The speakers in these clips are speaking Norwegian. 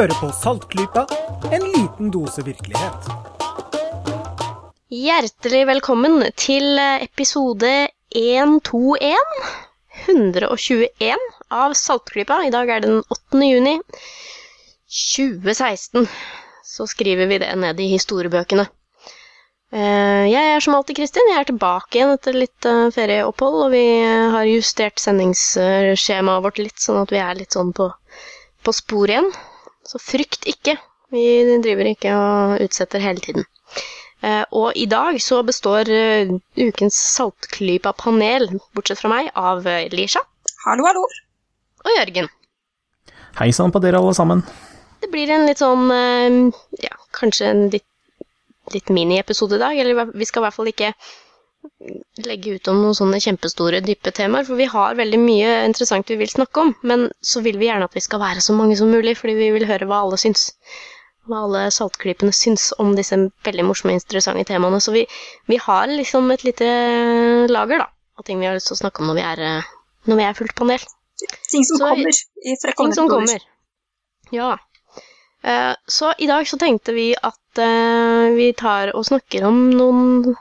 Hører på Saltklypa, en liten dose virkelighet. Hjertelig velkommen til episode 121. 121 av Saltklypa. I dag er det den 8. juni 2016. Så skriver vi det ned i historiebøkene. Eh, Jeg er som alltid Kristin. Jeg er tilbake igjen etter litt eh, ferieopphold, og vi har justert sendingsskjemaet vårt litt, sånn at vi er litt sånn på, på spor igjen. Så frykt ikke. Vi driver ikke og utsetter hele tiden. Eh, Og i dag så består eh, ukens Saltklypa-panel, bortsett fra meg, av eh, Lisha Hallo, hallo. og Jørgen. Hei sann på dere alle sammen. Det blir en litt sånn Ja, kanskje en litt, litt miniepisode i dag. Eller vi skal i hvert fall ikke legge ut om noen sånne kjempestore, dype temaer. For vi har veldig mye interessant vi vil snakke om. Men så vil vi gjerne at vi skal være så mange som mulig, fordi vi vil høre hva alle syns. Hva alle saltklypene syns om disse veldig morsomme, interessante temaene. Så vi, vi har liksom et lite lager da, av ting vi har lyst til å snakke om når vi er, når vi er fullt panel. Ting som Så- kommer i fra Ting som kommer. Ja. Uh, så i dag så tenkte vi at uh, vi tar og snakker om noen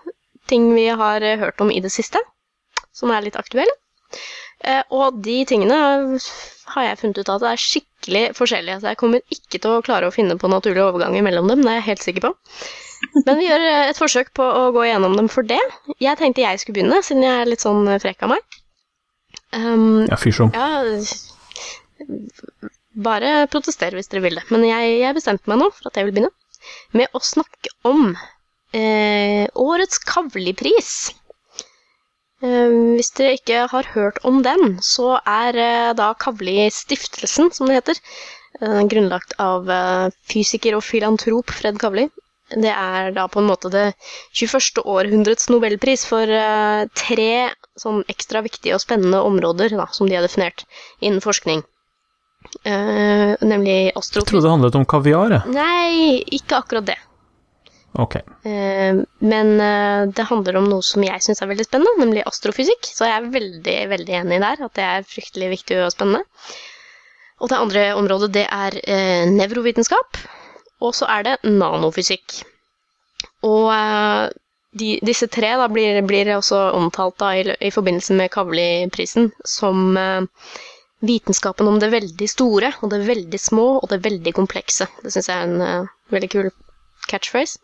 ting vi har eh, hørt om i det siste, som er litt aktuelle. Eh, og de tingene har jeg funnet ut at det er skikkelig forskjellige, så jeg kommer ikke til å klare å finne på naturlige overganger mellom dem, det er jeg helt sikker på. Men vi gjør eh, et forsøk på å gå gjennom dem for det. Jeg tenkte jeg skulle begynne, siden jeg er litt sånn frekk av meg. Um, Ja, fyr som. ja, bare protester hvis dere vil det. Men jeg, jeg bestemte meg nå for at jeg vil begynne med å snakke om eh, årets Kavli-pris. Eh, hvis dere ikke har hørt om den, så er eh, da Kavli-stiftelsen, som det heter, eh, grunnlagt av fysiker og filantrop Fred Kavli. Det er da på en måte det 21. århundrets nobelpris for tre sånn ekstra viktige og spennende områder da, som de har definert innen forskning. Nemlig Jeg astrofysikk trodde det handlet om kaviar, jeg. Nei, ikke akkurat det. Ok. Eh, men eh, det handler om noe som jeg syns er veldig spennende, nemlig astrofysikk. Så jeg er veldig, veldig enig der, at det er fryktelig viktig og spennende. Og det andre området, det er eh, nevrovitenskap. Og så er det nanofysikk. Og de, disse tre da, blir, blir også omtalt da, i, i forbindelse med Kavli-prisen som vitenskapen om det veldig store, og det veldig små, og det veldig komplekse. Det syns jeg er en veldig kul catchphrase.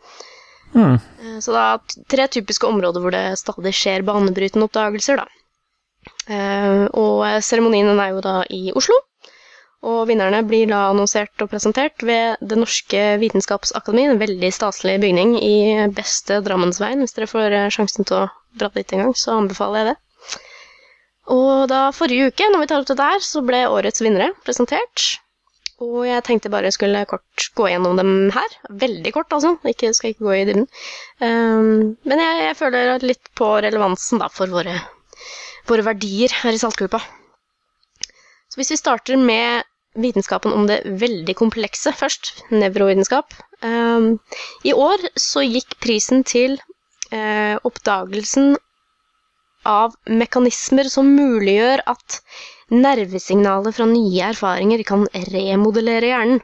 Eh, Så da er tre typiske områder hvor det stadig skjer banebrytende oppdagelser, da. Eh, Og seremonien er jo da i Oslo. Og vinnerne blir da annonsert og presentert ved Det Norske Vitenskapsakademi, en veldig staselig bygning i beste Drammensveien. Hvis dere får eh, sjansen til å dra dit en gang, så anbefaler jeg det. Og da forrige uke, når vi tar opp dette her, så ble årets vinnere presentert. Og jeg tenkte bare jeg skulle kort gå gjennom dem her. Veldig kort, altså. Ikke, skal ikke gå i dybden. Um, men jeg, jeg føler litt på relevansen da, for våre, våre verdier her i saltgruppa. Så hvis vi starter med vitenskapen om det veldig komplekse først, nevrovitenskap. Um, I år så gikk prisen til uh, oppdagelsen av mekanismer som muliggjør at nervesignaler fra nye erfaringer kan remodellere hjernen.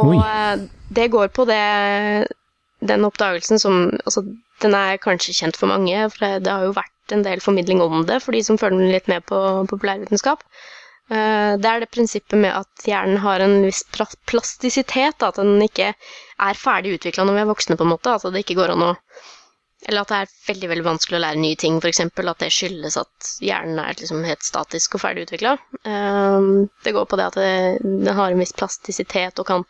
Og Oi. eh, det går på det, den oppdagelsen som altså, Den er kanskje kjent for mange, for det, har jo vært en del formidling om det for de som følger litt med på populærvitenskap. Eh, Det er det prinsippet med at hjernen har en viss plastisitet, at den ikke er ferdig utvikla når vi er voksne, på en måte. Altså det ikke går an å eller at det er veldig veldig vanskelig å lære nye ting, f.eks. At det skyldes at hjernen er liksom helt statisk og ferdig utvikla. det går på det at det, har en viss plastisitet og kan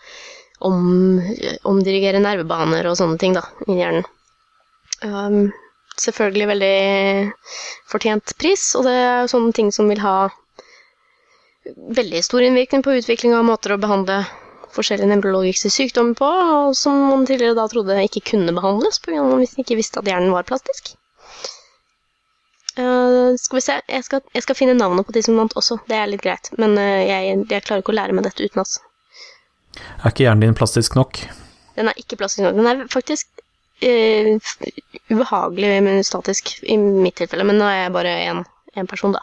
om, omdirigere nervebaner og sånne ting da, i hjernen. Um, selvfølgelig veldig fortjent pris, og det er sånne ting som vil ha veldig stor innvirkning på utvikling av måter å behandle forskjellige nevrologiske sykdommer på, og som man tidligere da trodde ikke kunne behandles pga. at man ikke visste at hjernen var plastisk. Uh, skal vi se, jeg skal, jeg skal finne navnet på de som vant også, det er litt greit. Men uh, jeg, jeg klarer ikke å lære meg dette utenat. Er ikke hjernen din plastisk nok? Den er ikke plastisk nok. Den er faktisk uh, ubehagelig, men statisk i mitt tilfelle. Men nå er jeg bare én person, da.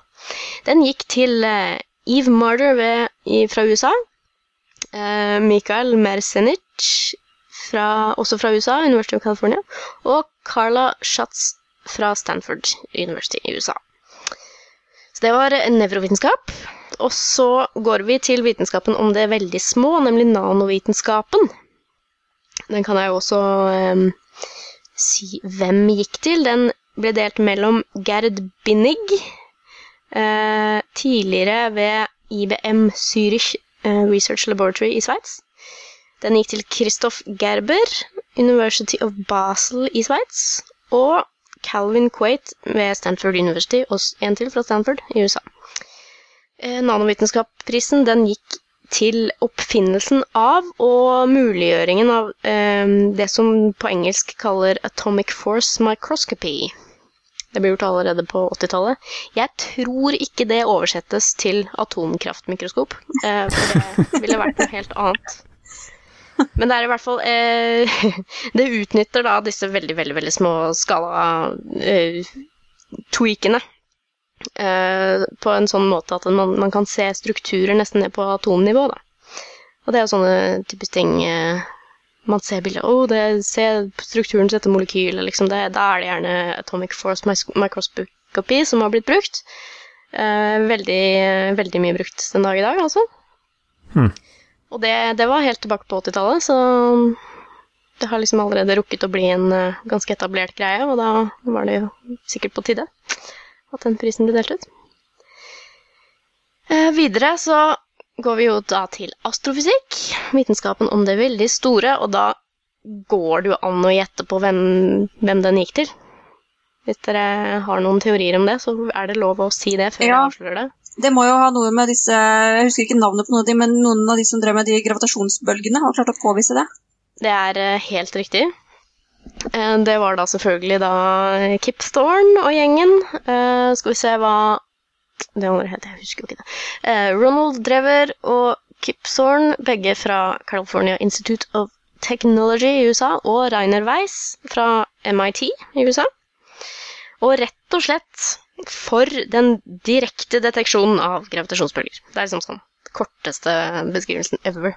Den gikk til Eve Marder ved, i, fra USA. Eh, Mikael Mersenic, fra, også fra USA, University of California, og Carla Schatz fra Stanford University i USA. Så det var nevrovitenskap. Og så går vi til vitenskapen om det veldig små, nemlig nanovitenskapen. Den kan jeg jo også eh, si hvem gikk til. Den ble delt mellom Gerd Binnig, eh, tidligere ved IBM Zürich Research Laboratory i Sveits. Den gikk til Christoph Gerber, University of Basel i Sveits. Og Calvin Quaite ved Stanford University, og en til fra Stanford i USA. Eh, Nanovitenskapsprisen gikk til oppfinnelsen av og muliggjøringen av eh, det som på engelsk kaller atomic force microscopy. Det ble gjort allerede på 80-tallet. Jeg tror ikke det oversettes til atomkraftmikroskop, eh, for det ville vært noe helt annet. Men det er i hvert fall eh, Det utnytter da disse veldig, veldig, veldig små skala eh, eh, på en sånn måte at man, man, kan se strukturer nesten ned på atomnivå, da. Og det er sånne typiske ting eh, man ser bilder oh, oh, se strukturen til dette molekylet, liksom. Det, da er det gjerne atomic force microscopy som har blitt brukt. Eh, veldig, veldig mye brukt den dag i dag, altså. Hmm. Og det, det, var helt tilbake på 80-tallet, så det har liksom allerede rukket å bli en uh, ganske etablert greie, og da var det jo sikkert på tide at den prisen ble delt ut. Uh, videre så går vi jo da til astrofysikk, vitenskapen om det veldig store, og da går det jo an å gjette på hvem, hvem den gikk til. Hvis dere har noen teorier om det, så er det lov å si det før ja. jeg avslører det. Det må jo ha noe med disse Jeg husker ikke navnet på noen av de, men noen av de som drev med de gravitasjonsbølgene, har klart å påvise det. Det er eh, helt riktig. Eh, det var da selvfølgelig da Kip Thorne og gjengen. Uh, skal vi se hva Det andre het Jeg husker jo ikke det. Eh, Ronald Drever og Kip Thorne, begge fra California Institute of Technology i USA, og Rainer Weiss fra MIT i USA. Og rett og slett for den direkte deteksjonen av gravitasjonsbølger. Det er liksom sånn korteste beskrivelsen ever.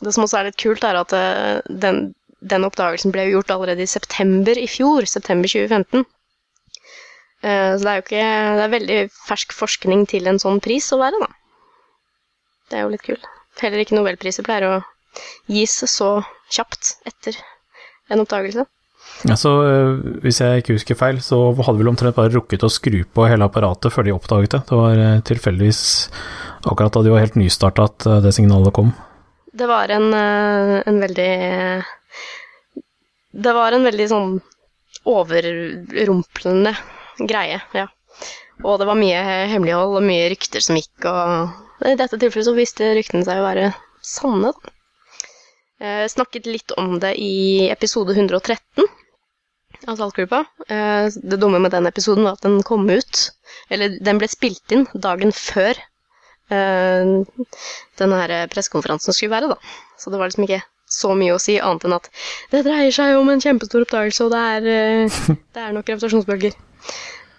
Det som også er litt kult, er at eh, den, den oppdagelsen ble gjort allerede i september i fjor. September 2015. Eh, så det er jo ikke Det er veldig fersk forskning til en sånn pris å være, da. Det er jo litt kult. Heller ikke nobelpriser pleier å gis så kjapt etter en oppdagelse. Altså, Hvis jeg ikke husker feil, så hadde vi vel omtrent bare rukket å skru på hele apparatet før de oppdaget det. Det var eh, tilfeldigvis akkurat da de var helt nystarta at det signalet kom. Det var en, en veldig Det var en veldig sånn overrumplende greie, ja. Og det var mye hemmelighold og mye rykter som gikk, og i dette tilfellet så viste ryktene seg å være sanne, da. Jeg snakket litt om det i episode 113 av Saltgruppa. Eh, det dumme med den episoden var at den kom ut Eller den ble spilt inn dagen før eh, den pressekonferansen skulle være, da. Så det var liksom ikke så mye å si annet enn at det dreier seg om en kjempestor oppdagelse, og det er, eh, det er nok gravitasjonsbølger.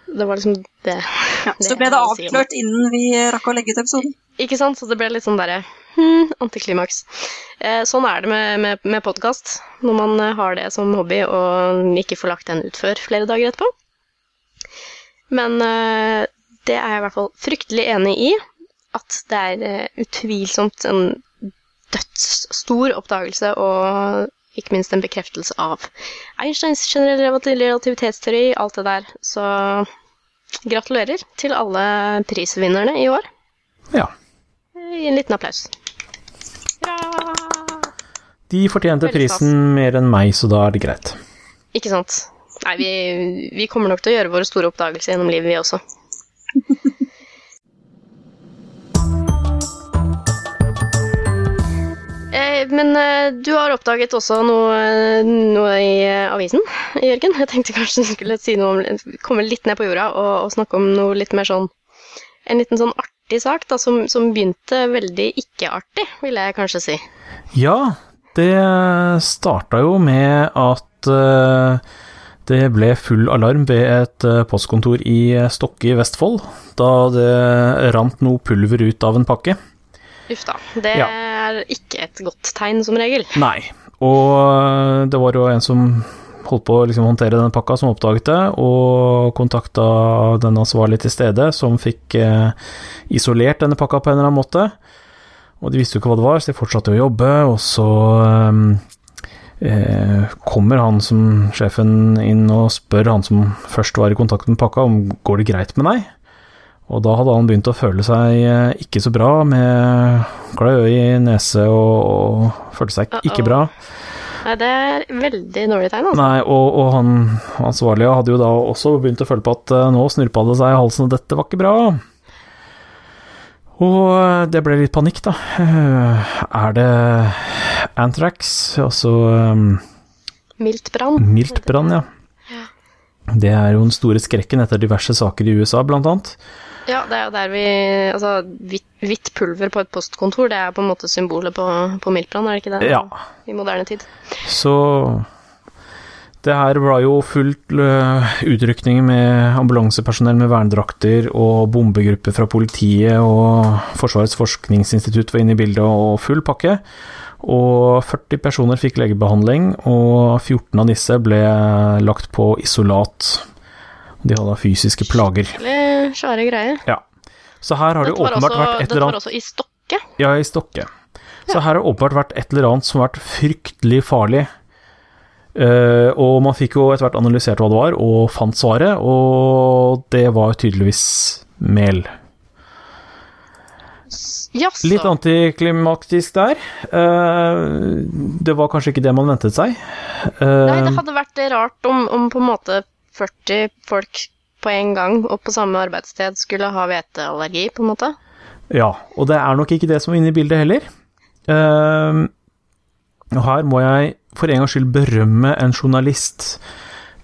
Det var liksom det. Ja, så ble det avklart si innen vi rakk å legge ut episoden. Ikke sant, så det ble litt sånn derre hmm, antiklimaks. Eh, sånn er det med, med, med podkast, når man eh, har det som hobby og ikke får lagt den ut før flere dager etterpå. Men eh, det er jeg i hvert fall fryktelig enig i, at det er eh, utvilsomt en dødsstor oppdagelse og ikke minst en bekreftelse av Einsteins generelle relativitetsteori, alt det der. Så gratulerer til alle prisvinnerne i år. Ja. Gi en liten applaus. Hurra! De fortjente prisen mer enn meg, så da er det greit. Ikke sant. Nei, vi, vi kommer nok til å gjøre våre store oppdagelser gjennom livet, vi også. men eh, du har oppdaget også noe, noe i eh, avisen, Jørgen. Jeg tenkte kanskje du skulle si noe om, komme litt ned på jorda og, og, snakke om noe litt mer sånn En liten sånn artig sak da, som, som begynte veldig ikke-artig, vil jeg kanskje si. Ja, det starta jo med at det ble full alarm ved et postkontor i Stokke i Vestfold, da det rant noe pulver ut av en pakke. Uff da. Det ja. Er ikke et godt tegn, som regel. Nei. Og det var jo en som holdt på å liksom håndtere denne pakka, som oppdaget det, og kontakta den ansvarlige til stede, som fikk eh, isolert denne pakka på en eller annen måte. Og de visste jo ikke hva det var, så de fortsatte å jobbe, og så eh, eh, kommer han som sjefen inn og spør han som først var i kontakt med pakka, om går det greit med deg? Og da hadde han begynt å føle seg eh, ikke så bra, med klø i nese og, og følte seg ikke bra. Nei, det er veldig dårlig tegn, altså. Nei, og, og han ansvarlige hadde jo da også begynt å føle på at eh, nå snurpa det seg i halsen, og dette var ikke bra. Og eh, det ble litt panikk, da. Er det anthrax, altså um, Mildt brann. miltbrann, ja. Det er jo den store skrekken etter diverse saker i USA, blant annet. Ja, det er jo der vi Altså, hvitt, hvitt pulver på et postkontor, det er på en måte symbolet på, på miltbrann, er det ikke det? Ja. I moderne tid. Så det her var jo fullt utrykning med ambulansepersonell med vernedrakter og bombegrupper fra politiet og Forsvarets forskningsinstitutt var inne i bildet og full pakke. Og 40 personer fikk legebehandling, og 14 av disse ble lagt på isolat. De hadde fysiske plager. Skikkelig svære greier. Ja. Så her har det åpenbart også, vært et eller dette Det var også i Stokke. Ja, i Stokke. Så her har det åpenbart vært et eller annet som har vært fryktelig farlig. Uh, og man fikk jo etter hvert analysert hva det var, og fant svaret, og det var tydeligvis mel. Jaså. Litt antiklimaktisk der. Uh, det var kanskje ikke det man ventet seg. Nei, Eh, det hadde vært rart om, om på en måte 40 folk på en gang og på samme arbeidssted skulle ha hveteallergi, på en måte. Ja, og det er nok ikke det som er inne i bildet heller. Uh, og her må jeg for en gangs skyld berømme en journalist.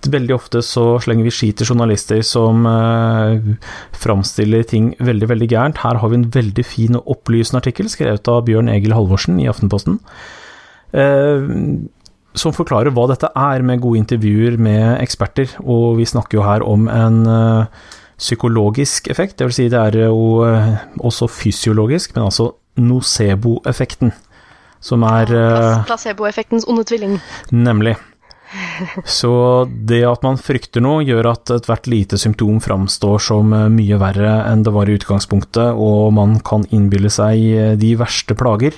Veldig ofte så slenger vi skit til journalister som eh, framstiller ting veldig, veldig gærent. Her har vi en veldig fin og opplysende artikkel skrevet av Bjørn Egil Halvorsen i Aftenposten. Eh, som forklarer hva dette er, med gode intervjuer med eksperter. Og vi snakker jo her om en eh, psykologisk effekt, vil si det er jo eh, også fysiologisk, men altså nocebo-effekten, som er eh, Placeboeffektens onde tvilling. Nemlig. Så det at man frykter noe, gjør at ethvert lite symptom framstår som mye verre enn det var i utgangspunktet, og man kan innbille seg de verste plager.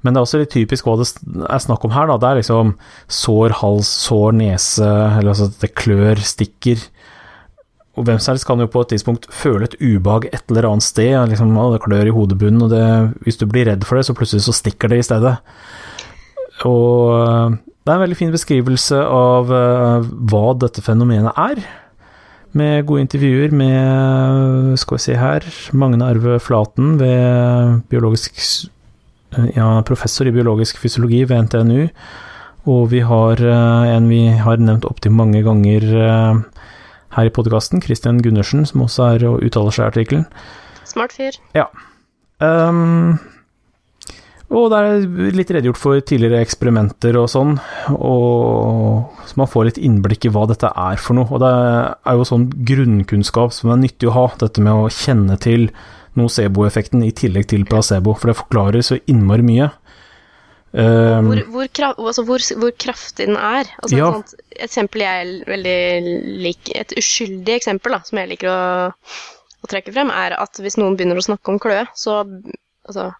Men det er også litt typisk hva det er snakk om her, da. Det er liksom sår hals, sår nese, eller altså det klør, stikker. Og hvem som helst kan jo på et tidspunkt føle et ubehag et eller annet sted. Liksom, det klør i hodebunnen, og det, hvis du blir redd for det, så plutselig så stikker det i stedet. Og øh, det er en veldig fin beskrivelse av øh, hva dette fenomenet er. Med gode intervjuer med, skal vi se her, Magne Arve Flaten ved biologisk ja, professor i biologisk fysiologi ved NTNU. Og vi har øh, en vi har nevnt opptil mange ganger øh, her i podkasten, Christian Gundersen, som også er og uttaler seg i artikkelen. Smart fyr. Um, og det er litt redegjort for tidligere eksperimenter og sånn, og så man får litt innblikk i hva dette er for noe. Og det er jo sånn grunnkunnskap som er nyttig å ha, dette med å kjenne til nocebo-effekten i tillegg til placebo, for det forklarer så innmari mye. Um, Hvor, hvor, altså hvor, hvor kraftig den er. Altså Ja. et eksempel jeg veldig liker, Et uskyldig eksempel da, som jeg liker å, å trekke frem, er at hvis noen begynner å snakke om kløe, så Altså,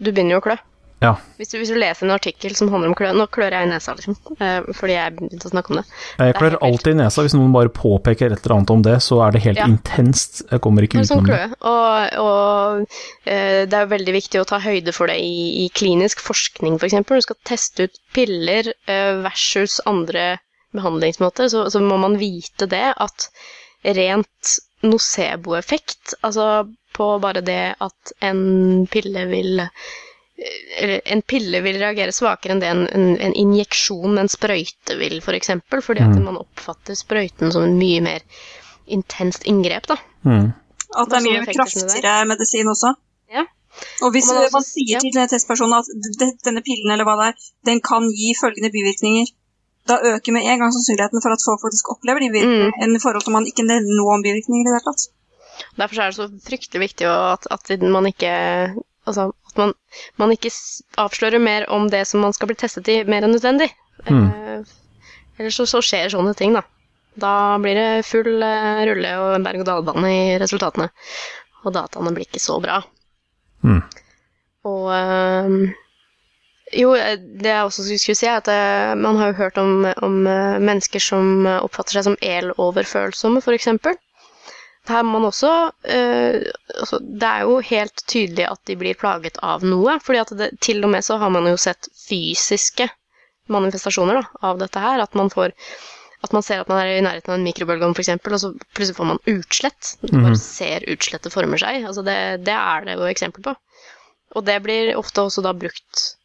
du begynner jo å klø. Ja. Hvis du, hvis du leser en artikkel som handler om klør Nå klør jeg i nesa, liksom, eh, fordi jeg begynte å snakke om det. jeg klør alltid i nesa. Hvis noen bare påpeker et eller annet om det, så er det helt Ja. intenst. Jeg kommer ikke sånn utenom det. Og, og eh, det er veldig viktig å ta høyde for det i, i klinisk forskning, f.eks. Når du skal teste ut piller eh, versus andre behandlingsmåter, så, så må man vite det at rent nocebo-effekt, altså på bare det at en pille vil en pille vil reagere svakere enn det en, en, en injeksjon med en sprøyte vil, f.eks. For eksempel, fordi at Mm. man oppfatter sprøyten som en mye mer intenst inngrep. da. Mm. At det er mye effekter som kraftigere medisin også. Ja. Og hvis Og man man, sier ja. til testpersonen at denne pillen eller hva det er, den kan gi følgende bivirkninger, da øker med en gang sannsynligheten for at folk faktisk opplever de bivirkningene, Mm. enn i forhold til om man ikke nevner noe om bivirkninger i det hele tatt. Derfor er det så fryktelig viktig at, at man ikke Altså at man, man ikke avslører mer om det som man skal bli testet i, mer enn nødvendig. Mm. Eh, ellers så, så skjer sånne ting, da. Da blir det full eh, rulle og berg-og-dal-bane i resultatene. Og dataene blir ikke så bra. Mm. Og eh, jo, eh, det jeg også skulle si, er at eh, man har jo hørt om, om eh, mennesker som oppfatter seg som eloverfølsomme, f.eks. Her må man også eh, altså, Det er jo helt tydelig at de blir plaget av noe. fordi at det, til og med så har man jo sett fysiske manifestasjoner da, av dette her. At man får at man ser at man er i nærheten av en mikrobølgeovn, f.eks., og så plutselig får man utslett. Du Mhm. bare ser utslettet former seg. Altså det, det er det jo eksempel på. Og det blir ofte også da brukt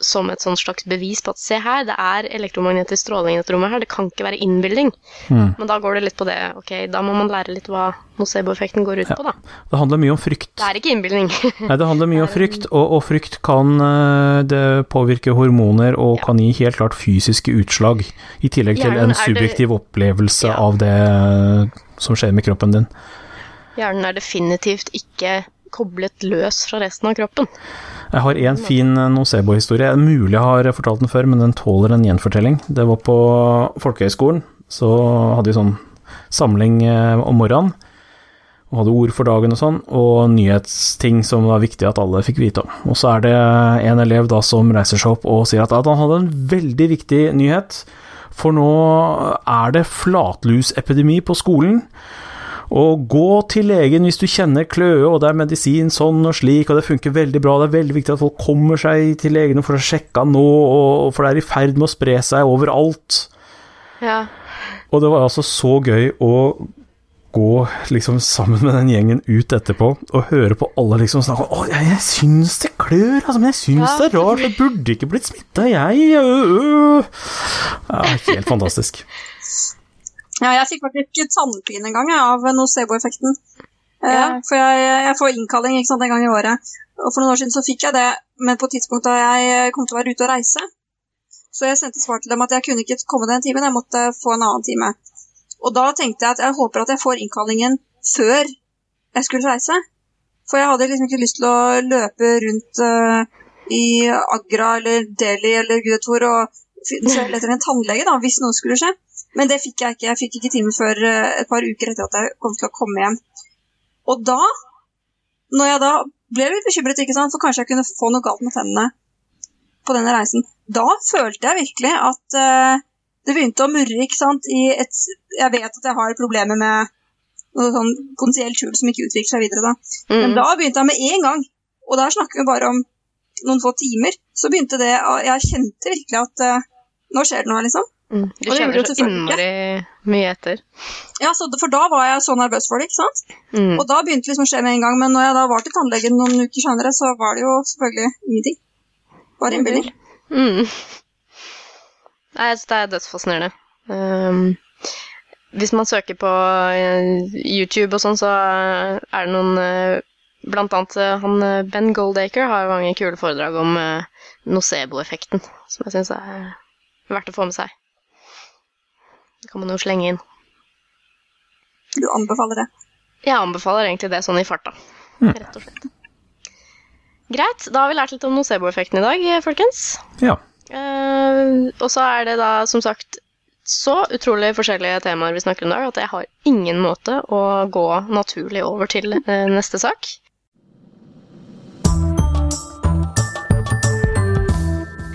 som et sånn slags bevis på at se her, det er elektromagnetisk stråling i dette rommet her, det kan ikke være innbilning. Mm. Men da går det litt på det, ok, da må man lære litt hva nocebo-effekten går ut Ja. på, da. Det handler mye om frykt. Det er ikke innbilning. Nei, det handler mye om frykt, og, og frykt kan eh, det påvirke hormoner og Ja. kan gi helt klart fysiske utslag, i tillegg til Hjernen en subjektiv det- opplevelse Ja. av det eh, som skjer med kroppen din. Hjernen er definitivt ikke koblet løs fra resten av kroppen. Jeg har en fin eh, nocebo-historie. Mulig jeg har fortalt den før, men den tåler en gjenfortelling. Det var på folkehøyskolen. Så hadde vi sånn samling eh, om morgenen, og hadde ord for dagen og sånn, og nyhetsting som var viktig at alle fikk vite om. Og så er det en elev da som reiser seg opp og sier at han hadde en veldig viktig nyhet, for nå er det flatlusepidemi på skolen. Og gå til legen hvis du kjenner kløe, og det er medisin sånn og slik, og det funker veldig bra. Det er veldig viktig at folk kommer seg til legen og får sjekke nå, og, for det er i ferd med å spre seg overalt. Ja. Og det var altså så gøy å gå liksom sammen med den gjengen ut etterpå og høre på alle liksom snakke om Å, jeg, jeg syns det klør, altså, men jeg syns Ja. det er rart, jeg burde ikke blitt smitta, jeg. Øh, øh. Ja, helt fantastisk. Ja, jeg fikk faktisk tannpine en gang jeg, av nocebo-effekten. Eh, Ja. For jeg, jeg får innkalling ikke sant, en gang i året. Og for noen år siden så fikk jeg det, men på et tidspunkt da jeg kom til å være ute og reise. Så jeg sendte svar til dem at jeg kunne ikke komme den timen, jeg måtte få en annen time. Og da tenkte jeg at jeg håper at jeg får innkallingen før jeg skulle reise. For jeg hadde liksom ikke lyst til å løpe rundt uh, i Agra eller Delhi eller gud vet hvor og selv etter en tannlege da, hvis noe skulle skje. Men det fikk jeg ikke. Jeg fikk ikke time før eh, et par uker etter at jeg kom til å komme hjem. Og da, når jeg da ble litt bekymret, ikke sant, for kanskje jeg kunne få noe galt med tennene på denne reisen, da følte jeg virkelig at uh, det begynte å murre, ikke sant, i et Jeg vet at jeg har problemer med noe sånn potensielt hull som ikke utvikler seg videre, da. Men Mm. da begynte jeg med en gang, og der snakker vi bare om noen få timer, så begynte det Jeg kjente virkelig at uh, nå skjer det noe, liksom. Mm. Du Og det gjorde kjenner det så innmari mye etter. Ja, så, For da var jeg så nervøs for det, ikke sant. Mm. Og da begynte det liksom å skje med en gang. Men når jeg da var til tannlegen noen uker senere, så var det jo selvfølgelig ingenting. Bare innbilning. Mm. Nei, altså, det er dødsfascinerende. Um, hvis man søker på eh, YouTube og sånn, så er det noen eh, Blant annet eh, han Ben Goldacre har mange kule foredrag om nocebo-effekten, som jeg syns er verdt å få med seg. Kan man jo slenge inn. Du anbefaler det. Jeg anbefaler egentlig det sånn i farta, Mm. rett og slett. Greit, da har vi lært litt om nocebo-effekten i dag, folkens. Ja. Uh, og så er det da som sagt så utrolig forskjellige temaer vi snakker om i dag, at jeg har ingen måte å gå naturlig over til uh, neste sak.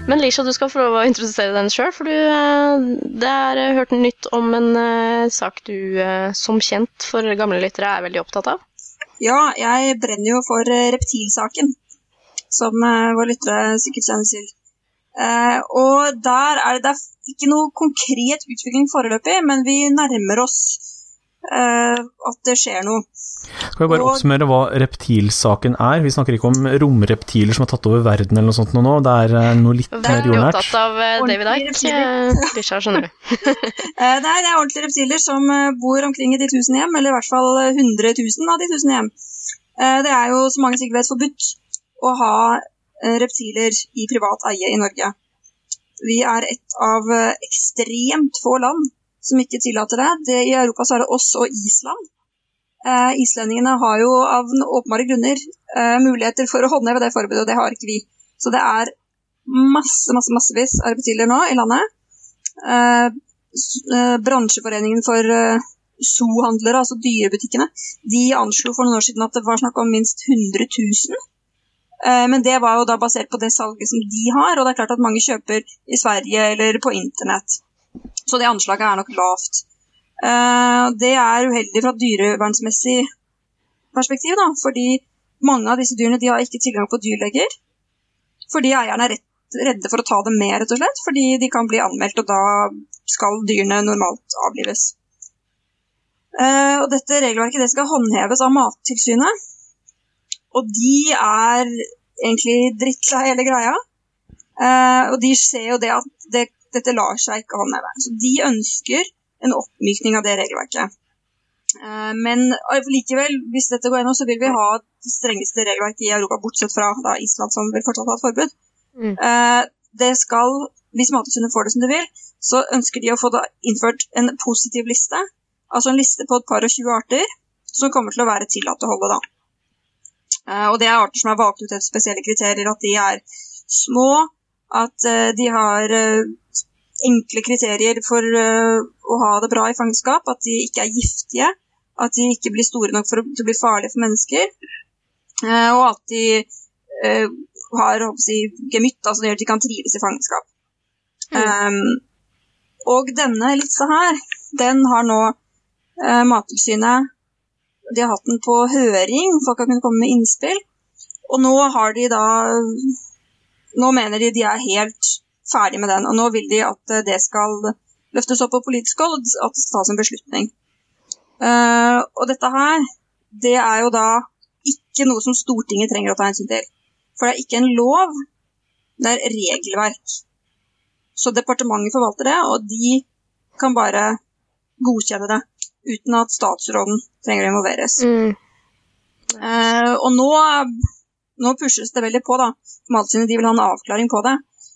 Men Lisha, du skal få lov å introdusere den sjøl, for du eh, det er eh, hørt nytt om en eh, sak du som kjent for gamle lyttere er veldig opptatt av. Ja, jeg brenner jo for reptilsaken, som våre lyttere sikkert kjenner til. Og der er det, det er ikke noe konkret utvikling foreløpig, men vi nærmer oss at det skjer noe. Skal vi bare Og- oppsummere hva reptilsaken er? Vi snakker ikke om romreptiler som har tatt over verden eller noe sånt nå, det er eh, noe litt mer jordnært. Det jordnært. opptatt av eh, David Ike, Icke, eh, skjønner du. Eh, Nei, det er ordentlige reptiler som eh, bor omkring i de tusen hjem, eller i hvert fall eh, 100 000 av de tusen hjem. Eh, Det er jo, som mange sikkert vet, forbudt å ha eh, reptiler i privat eie i Norge. Vi er et av eh, ekstremt få land som ikke tillater det. det I Europa så er det oss og Island. Eh, islendingene har jo av åpenbare grunner eh, muligheter for å håndheve det forbudet, og det har ikke vi. Så det er masse, masse, massevis av repetiler nå i landet. Eh, eh, bransjeforeningen for eh, zoohandlere, altså dyrebutikkene, de anslo for noen år siden at det var snakk om minst 100 000. Eh, men det var jo da basert på det salget som de har, og det er klart at mange kjøper i Sverige eller på internett. Så det anslaget er nok lavt. Eh, det er uheldig fra dyrevernsmessig perspektiv, da, fordi mange av disse dyrene har ikke tilgang på dyrleger. Fordi eierne er redde for å ta dem med, rett og slett, fordi de kan bli anmeldt, og da skal dyrene normalt avlives. Eh, og dette regelverket det skal håndheves av Mattilsynet. Og de er egentlig drittlei hele greia. Uh, og de ser jo det at det, dette lar seg ikke håndheve. Så de ønsker en oppmykning av det regelverket. Eh, men likevel, hvis dette går gjennom, så vil vi ha det strengeste regelverket i Europa, bortsett fra da, Island, som vil fortsatt ha et forbud. Mm. Eh, det skal, Hvis Mattilsynet får det som de vil, så ønsker de å få innført en positiv liste. Altså en liste på et par og 20 arter som kommer til å være tillatt å holde. da. Eh, og det er arter som er valgt ut etter spesielle kriterier. At de er små, at eh, de har eh, enkle kriterier for eh, å ha det bra i fangenskap, at de ikke er giftige, at de ikke blir store nok for å, bli farlige for mennesker, eh, og at de eh, har si, gemytt, altså det gjør at de kan trives i fangenskap. Um, og denne lista her, den har nå eh, Mattilsynet De har hatt den på høring, folk har kunnet komme med innspill. Og nå har de da Nå mener de de er helt ferdig med den, og nå vil de at eh, det skal løftes opp på politisk hold, og at det skal tas en beslutning. Uh, og dette her, det er jo da ikke noe som Stortinget trenger å ta hensyn til. For det er ikke en lov, det er regelverk. Så departementet forvalter det, og de kan bare godkjenne det uten at statsråden trenger å involveres. Mm. Uh, og nå, nå pushes det veldig på, da. Mattilsynet de vil ha en avklaring på det.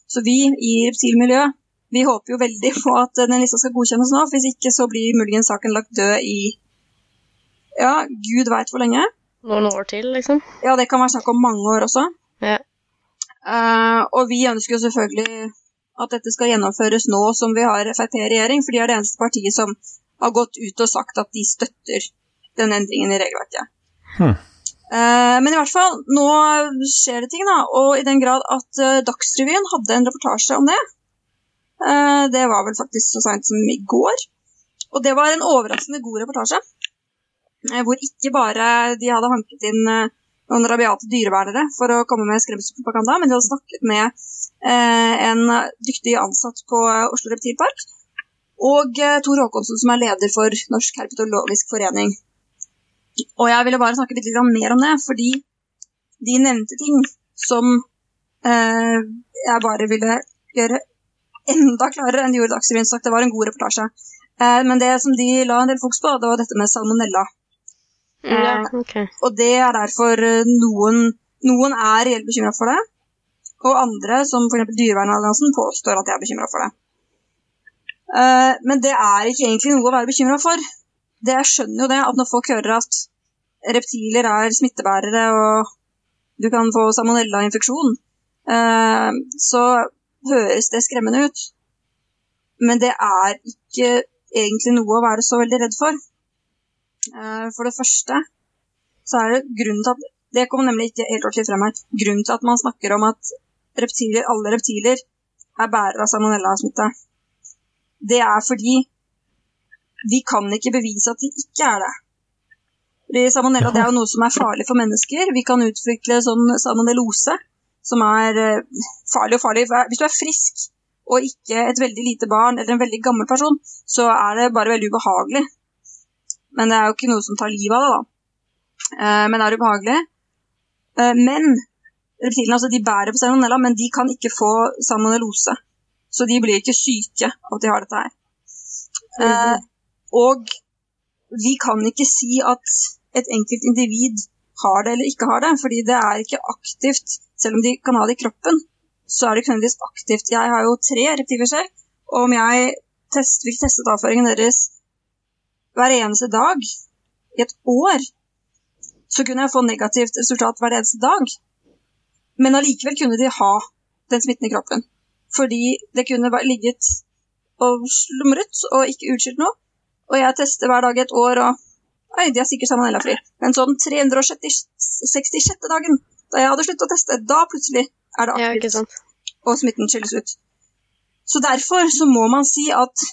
Så vi i reptilmiljøet vi håper jo veldig på at den lista skal godkjennes nå. Hvis ikke så blir muligens saken lagt død i ja, gud veit hvor lenge. Noen år til, liksom. Ja, det kan være snakk om mange år også. Ja. Uh, og vi ønsker jo selvfølgelig at dette skal gjennomføres nå som vi har Frp i regjering, for de er det eneste partiet som har gått ut og sagt at de støtter den endringen i regelverket. Hm. Eh, men i hvert fall, nå skjer det ting, da. Og i den grad at eh, Dagsrevyen hadde en reportasje om det. Eh, det var vel faktisk så seint som i går. Og det var en overraskende god reportasje. Hvor ikke bare de hadde hanket inn noen rabiate dyrevernere for å komme med skremselspropaganda, men de hadde snakket med en dyktig ansatt på Oslo Reptilpark. Og Tor Håkonsen, som er leder for Norsk herpetologisk forening. Og jeg ville bare snakke litt mer om det, fordi de nevnte ting som eh, jeg bare ville gjøre enda klarere enn de gjorde i Dagsrevyen. sagt Det var en god reportasje. Eh, men det som de la en del fokus på, det var dette med salmonella. Ja, ok. Og det er derfor eh, noen, noen er reelt bekymra for det. Og andre, som f.eks. Dyrevernalliansen, påstår at de er bekymra for det. Eh, men det er ikke egentlig noe å være bekymra for. Det Jeg skjønner jo det, at når folk hører at reptiler er smittebærere og du kan få salmonellainfeksjon, eh, så høres det skremmende ut. Men det er ikke egentlig noe å være så veldig redd for. Eh, For det første så er det grunnen til at Det kommer nemlig ikke helt ordentlig frem her. Grunnen til at man snakker om at reptiler, alle reptiler er bærere av salmonellasmitte, det er fordi vi kan ikke bevise at de ikke er det. Fordi salmonella det er jo noe som er farlig for mennesker. Vi kan utvikle sånn salmonellose, som er eh, farlig og farlig. Hvis du er frisk og ikke et veldig lite barn eller en veldig gammel person, så er det bare veldig ubehagelig. Men det er jo ikke noe som tar livet av det, da. Eh, men det er ubehagelig. Eh, men reptilene altså, de bærer på salmonella, men de kan ikke få salmonellose. Så de blir ikke syke av at de har dette her. Eh, og vi kan ikke si at et enkelt individ har det eller ikke har det, fordi det er ikke aktivt. Selv om de kan ha det i kroppen, så er det ikke nødvendigvis aktivt. Jeg har jo tre reptiler selv, og om jeg test, fikk testet avføringen deres hver eneste dag i et år, så kunne jeg få negativt resultat hver eneste dag. Men allikevel kunne de ha den smitten i kroppen. Fordi det kunne ligget og slumret og ikke utskilt noe. Og jeg tester hver dag et år, og Oi, de er sikkert salmonellafri. Men så den 366. dagen, da jeg hadde sluttet å teste, da plutselig er det Ja, aktivt, Ja, og smitten skilles ut. Så derfor så må man si at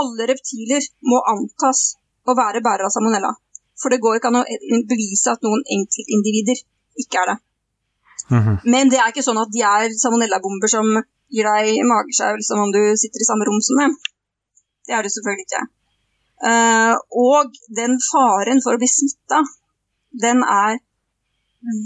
alle reptiler må antas å være bærere av salmonella. For det går ikke an å bevise at noen enkeltindivider ikke er det. Mhm. Men det er ikke sånn at de er salmonellabomber som gir deg magesjau som om du sitter i samme rom som dem. Det er det selvfølgelig ikke. Eh, og den faren for å bli smitta, den er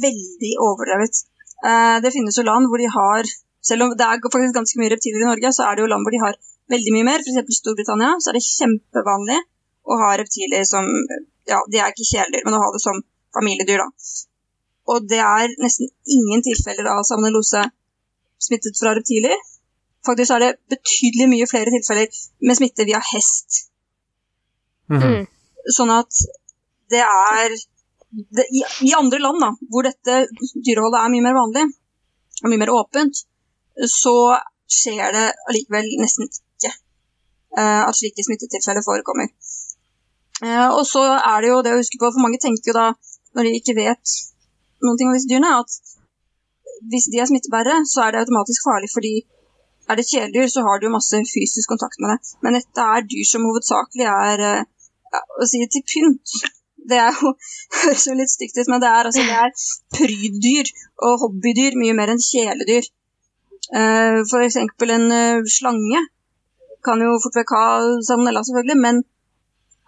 veldig overdrevet. Eh, det finnes jo land hvor de har Selv om det er faktisk ganske mye reptiler i Norge, så er det jo land hvor de har veldig mye mer. F.eks. Storbritannia så er det kjempevanlig å ha reptiler som Ja, de er ikke kjæledyr, men å ha det som familiedyr, da. Og det er nesten ingen tilfeller av salmonellose smittet fra reptiler. Faktisk er det betydelig mye flere tilfeller med smitte via hest. Mhm. Mm. Sånn at det er det, i, I andre land da, hvor dette dyreholdet er mye mer vanlig, og mye mer åpent, så skjer det allikevel nesten ikke uh, at slike smittetilfeller forekommer. Uh, og så er det jo det å huske på, for mange tenker jo da, når de ikke vet noen ting om disse dyrene, at hvis de er smittebærere, så er det automatisk farlig, fordi er det kjæledyr, så har du masse fysisk kontakt med det. Men dette er dyr som hovedsakelig er eh, ja, å si til pynt. Det er jo, høres jo litt stygt ut, men det er, altså, det er pryddyr og hobbydyr mye mer enn kjæledyr. Uh, eksempel en uh, slange kan jo fort vekk ha salmonella, selvfølgelig, men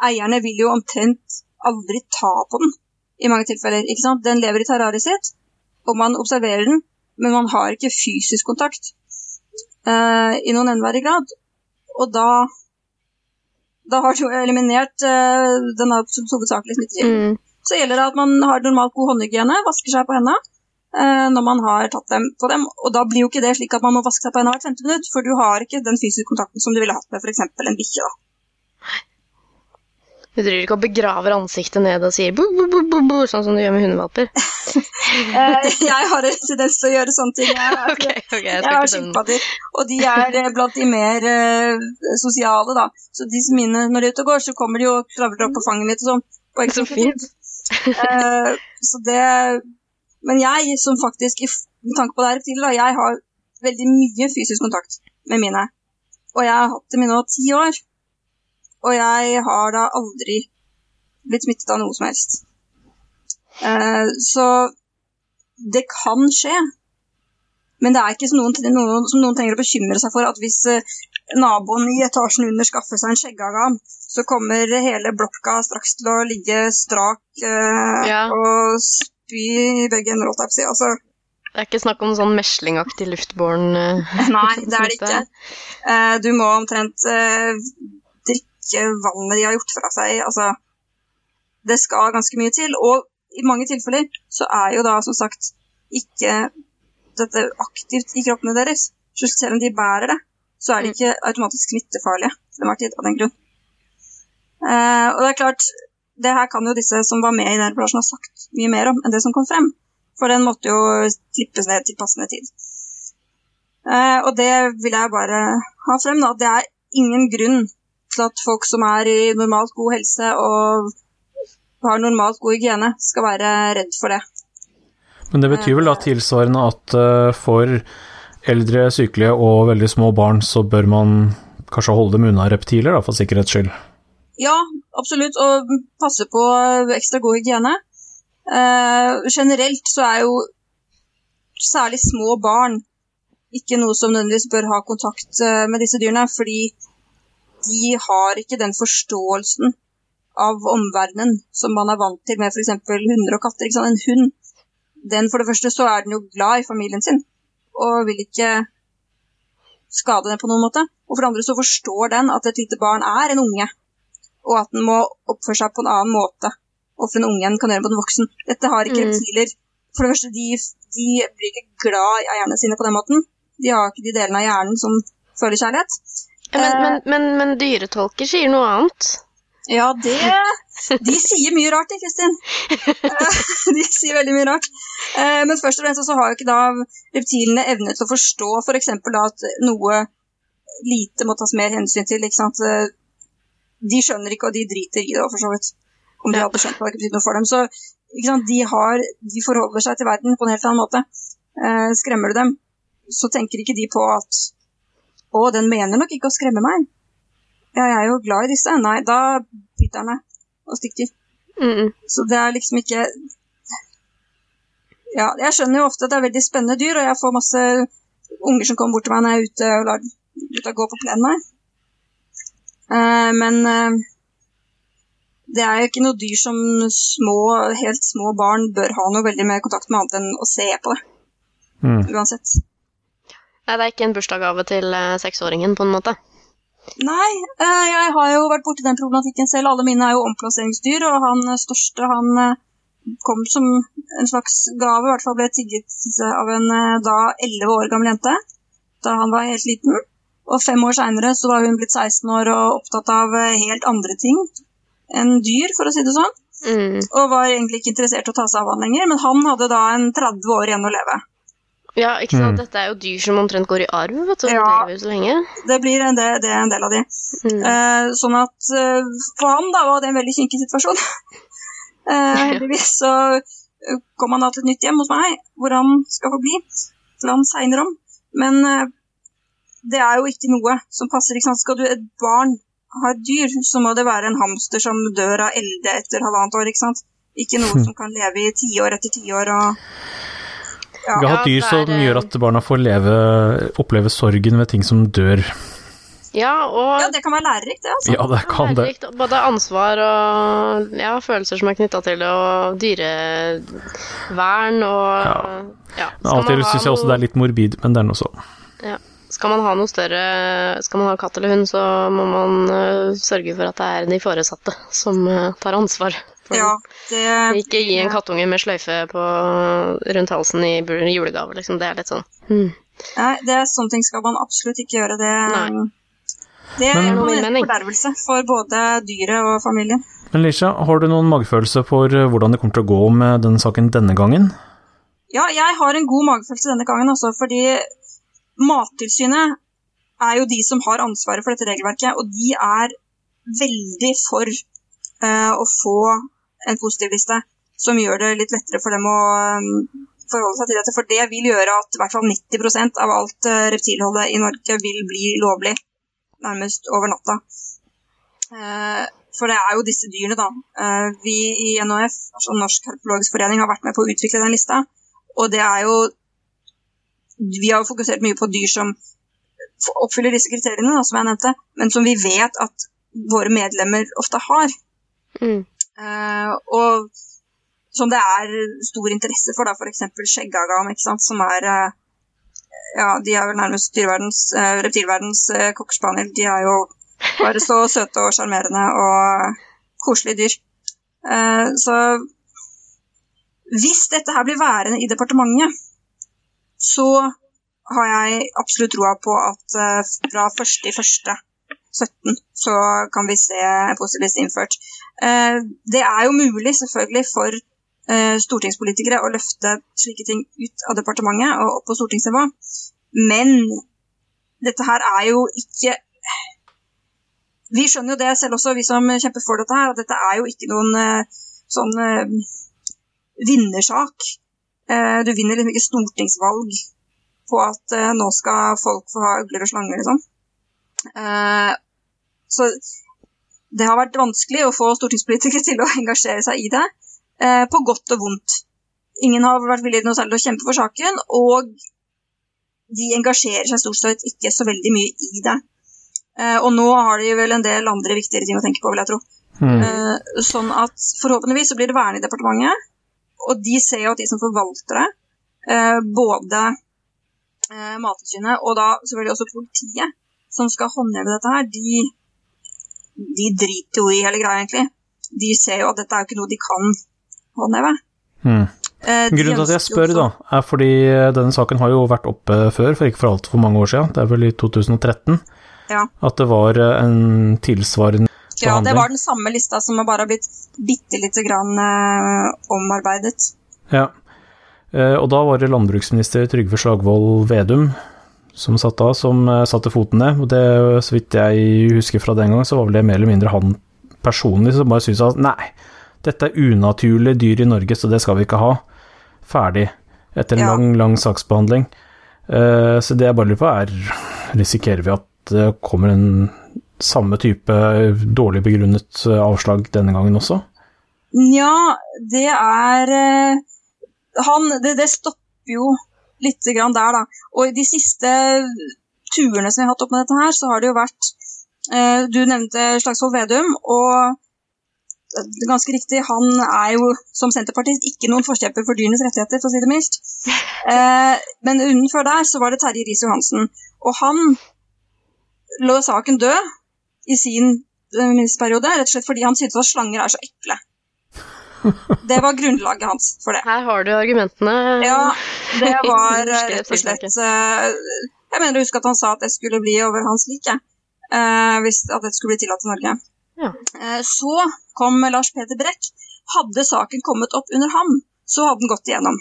eierne vil jo omtrent aldri ta på den i mange tilfeller. ikke sant? Den lever i terrariet sitt, og man observerer den, men man har ikke fysisk kontakt uh, i noen enhver grad. Og da da har du eliminert uh, den absolutt hovedsakelige smittekilden. Mm. Så gjelder det at man har normalt god håndhygiene, vasker seg på hendene uh, når man har tatt dem på dem. Og da blir jo ikke det slik at man må vaske seg på hendene hvert femte minutt, for du har ikke den fysiske kontakten som du ville hatt med f.eks. en bikkje. Du driver ikke og begraver ansiktet ned og sier bo, bo, bo, bo, bo, sånn som du gjør med hundevalper? Eh, jeg har en tendens til å gjøre sånne ting. Jeg, okay, okay, jeg jeg har skilpadder, og de er eh, blant de mer uh, sosiale, da. Så disse mine, når de er ute og går, så kommer de og travler opp på fanget mitt og sånn. Så fint. Eh, så det Men jeg, som faktisk, i med tanke på det her da, jeg har veldig mye fysisk kontakt med mine. Og jeg har hatt dem mine nå ti år. Og jeg har da aldri blitt smittet av noe som helst. Eh, så det kan skje. Men det er ikke som noen, noen, som noen trenger å bekymre seg for at hvis eh, naboen i etasjen under skaffer seg en skjeggagam, så kommer hele blokka straks til å ligge strak eh, Ja. og spy i begge ender. Altså, Det er ikke snakk om sånn meslingaktig luftbåren uh, nei, det er det ikke. Uh, du må omtrent eh, drikke vannet de har gjort fra seg. Altså, det skal ganske mye til. Og i mange tilfeller så er jo da som sagt ikke dette aktivt i kroppene deres. Så selv om de bærer det, så er de ikke automatisk smittefarlige til enhver tid av den grunn. Eh, og det er klart, det her kan jo disse som var med i den reportasjen ha sagt mye mer om enn det som kom frem. For den måtte jo klippes ned til passende tid. Eh, og det vil jeg bare ha frem, da. Det er ingen grunn at folk som er i normalt god helse og har normalt god hygiene, skal være redd for det. Men det betyr vel da tilsvarende at eh, for eldre, sykelige og veldig små barn, så bør man kanskje holde dem unna reptiler, da, for sikkerhets skyld. Ja, absolutt, og passe på ekstra god hygiene. Eh, generelt så er jo særlig små barn ikke noe som nødvendigvis bør ha kontakt eh, med disse dyrene, fordi de har ikke den forståelsen av omverdenen som man er vant til med f.eks. hunder og katter. En hund, den for det første så er den jo glad i familien sin, og vil ikke skade den på noen måte. Og for det andre så forstår den at et lite barn er en unge, og at den må oppføre seg på en annen måte overfor en unge enn kan gjøre mot en voksen. Dette har ikke Mm. reptiler. For det første, de, de blir ikke glad i eierne sine på den måten. De har ikke de delene av hjernen som føler kjærlighet. Ja, Men, Eh. men, men, men dyretolker sier noe annet. Ja, det De sier mye rart, de, Kristin. De sier veldig mye rart. Eh, men først og fremst så har jo ikke da reptilene evne til å forstå f.eks. For at noe lite må tas mer hensyn til. ikke sant? Eh, de skjønner ikke, og de driter i det, for så vidt. Om de hadde skjønt hva ikke betydd noe for dem. Så ikke sant? De, har, de forholder seg til verden på en helt annen måte. Skremmer du dem, så tenker ikke de på at å, den mener nok ikke å skremme meg. Ja, jeg er jo glad i disse. Nei, da biter han meg og stikker. Mm. Så det er liksom ikke Ja, jeg skjønner jo ofte at det er veldig spennende dyr, og jeg får masse unger som kommer bort til meg når jeg er ute og lar gutta gå på plenen her. Uh, men uh, det er jo ikke noe dyr som små, helt små barn bør ha noe veldig mer kontakt med annet enn å se på det. Mm. Uansett. Nei, det er ikke en bursdagsgave til uh, seksåringen, på en måte. Nei, eh, jeg har jo vært borti den problematikken selv. Alle mine er jo omplasseringsdyr, og han største han eh, kom som en slags gave, i hvert fall ble tigget av en eh, da 11 år gammel jente da han var helt liten. Og fem år seinere så var hun blitt 16 år og opptatt av helt andre ting enn dyr, for å si det sånn. Mm. Og var egentlig ikke interessert i å ta seg av han lenger, men han hadde da en 30 år igjen å leve. Ja, ikke sant. Mm. Dette er jo dyr som omtrent går i arv, vet du. Ja. De lever jo så lenge. Det blir en del, det er en del av de. Mm. Eh, sånn at eh, for ham da var det en veldig kinkig situasjon. Eh, heldigvis så kom han da til et nytt hjem hos meg, hvor han skal få bli til han segner om. Men eh, det er jo ikke noe som passer. Ikke sant? Skal du et barn ha et dyr, så må det være en hamster som dør av elde etter halvannet år. Ikke sant? Ikke noe som kan leve i tiår etter tiår og ja. Vi har hatt dyr er, som gjør at barna får leve, oppleve sorgen ved ting som dør. Ja, og ja, det kan være lærerikt, det. altså. Ja, det kan det. lærerikt. Både ansvar og ja, følelser som er knytta til det, og dyrevern og Ja. ja. Av og til syns jeg også det er litt morbid, men det er nå så. Skal man ha noe større, skal man ha katt eller hund, så må man uh, sørge for at det er de foresatte som uh, tar ansvar. For Ja, det, Ikke gi en kattunge med sløyfe på, rundt halsen i julegave, liksom. Det er litt sånn hmm. nei, det er sånne ting skal man absolutt ikke gjøre. Det, det er Men- en fordervelse for både dyret og familien. Men Lisha, har du noen magefølelse for eh, hvordan det kommer til å gå med denne saken denne gangen? Ja, jeg har en god magefølelse denne gangen, også, fordi Mattilsynet er jo de som har ansvaret for dette regelverket, og de er veldig for uh, å få en positiv liste som gjør det litt lettere for dem å eh, forholde seg til dette. For det vil gjøre at i hvert fall 90% av alt uh, reptilholdet i Norge vil bli lovlig nærmest over natta. Eh, for det er jo disse dyrene, da. Eh, vi i NHF, altså Norsk herpologisk forening, har vært med på å utvikle den lista. Og det er jo Vi har jo fokusert mye på dyr som oppfyller disse kriteriene, da, som jeg nevnte, men som vi vet at våre medlemmer ofte har. Mm. Eh, og som det er stor interesse for, da, f.eks. skjeggagam, som er eh, Ja, de er vel nærmest dyreverdens, uh, reptilverdens uh, kokkespaniel. De er jo bare så søte og sjarmerende og koselige dyr. Eh, så hvis dette her blir værende i departementet, så har jeg absolutt troa på at eh, fra 1.1.17 så kan vi se positivt innført. Eh, det er jo mulig selvfølgelig for eh, stortingspolitikere å løfte slike ting ut av departementet og opp på stortingsnivå, men dette her er jo ikke Vi skjønner jo det selv også, vi som kjemper for dette her, at dette er jo ikke noen eh, sånn vinnersak. Du vinner liksom ikke stortingsvalg på at nå skal folk få ha ugler og slanger, liksom. Så det har vært vanskelig å få stortingspolitikere til å engasjere seg i det, eh, på godt og vondt. Ingen har vært villig noe særlig til å kjempe for saken, og de engasjerer seg stort sett ikke så veldig mye i det. Eh, og nå har de vel en del andre viktigere ting å tenke på, vil jeg tro. Mm. Eh, sånn at forhåpentligvis så blir det verne i departementet, og de ser jo at de som forvalter det, eh, både eh, Mattilsynet og da selvfølgelig også politiet, som skal håndheve dette her, de, de driter jo i hele greia, egentlig. De ser jo at dette er jo ikke noe de kan håndheve. Hmm. Eh, Grunnen til at jeg spør, da, er fordi eh, denne saken har jo vært oppe før, for ikke for altfor mange år siden. Det er vel i 2013 Ja. at det var eh, en tilsvarende behandling. Ja, det var den samme lista som bare har blitt bitte lite grann eh, omarbeidet. Ja, eh, og da var det landbruksminister Trygve Slagvold Vedum som satt da, som uh, satte foten ned. Og det, så vidt jeg husker fra den gang, så var vel det mer eller mindre han personlig som bare syntes at nei, dette er unaturlige dyr i Norge, så det skal vi ikke ha. Ferdig. Etter en ja. lang, lang saksbehandling. så det jeg bare lurer på, er risikerer vi at det kommer en samme type dårlig begrunnet eh, avslag denne gangen også? Nja, det er uh, Han det, det, stopper jo lite grann der, da. Og i de siste turene som vi har hatt opp med dette her, så har det jo vært eh, Du nevnte Slagsvold Vedum, og ganske riktig, han er jo som senterpartist ikke noen forkjemper for dyrenes rettigheter, for å si det mildt. men unnenfor der så var det Terje Riis-Johansen. Og han lå saken død i sin eh, ministerperiode, rett og slett fordi han syntes at slanger er så ekle. Det var grunnlaget hans for det. Her har du argumentene. Ja, det var eh, rett og slett eh, Jeg mener å huske at han sa at det skulle bli over hans like. Hvis at det skulle bli tillatt i Norge. Ja. Så kom Lars Peder Brekk. Hadde saken kommet opp under ham, så hadde den gått igjennom.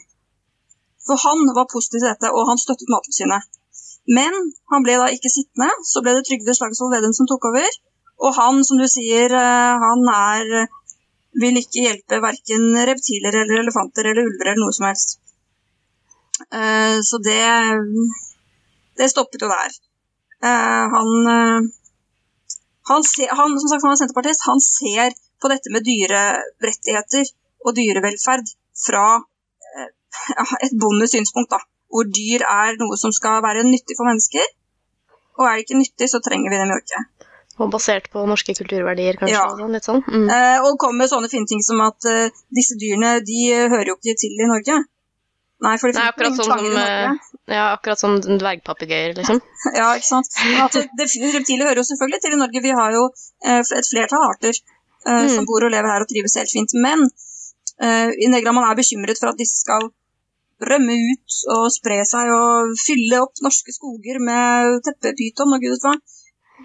For han var positiv til dette, og han støttet Mattilsynet. Men han ble da ikke sittende, så ble det Trygve Slagsvold Vedum som tok over. Og han, som du sier, eh, han er vil ikke hjelpe verken reptiler eller elefanter eller ulver eller noe som helst. Uh, så det det stoppet jo der. Uh, han, han, ser, han som sagt, han er senterpartist, han ser på dette med dyrerettigheter og dyrevelferd fra et bondesynspunkt. da hvor dyr er noe som skal være nyttig for mennesker. Og er det ikke nyttig, så trenger vi dem jo ikke. Og basert på norske kulturverdier, kanskje? Ja. Sånn, litt sånn. Mm. Eh, og kommer med sånne fine ting som at uh, disse dyrene de uh, hører jo ikke til i Norge. Nei, for det finnes ingen sånn Norge. Ja, akkurat som dvergpapegøyer, liksom. ja, ikke sant. At, det, reptiler hører jo selvfølgelig til i Norge. Vi har jo uh, et flertall arter mm. som bor og lever her og trives helt fint. Men grad man er bekymret for at disse skal rømme ut og spre seg og fylle opp norske skoger med teppepyton og gud vet hva.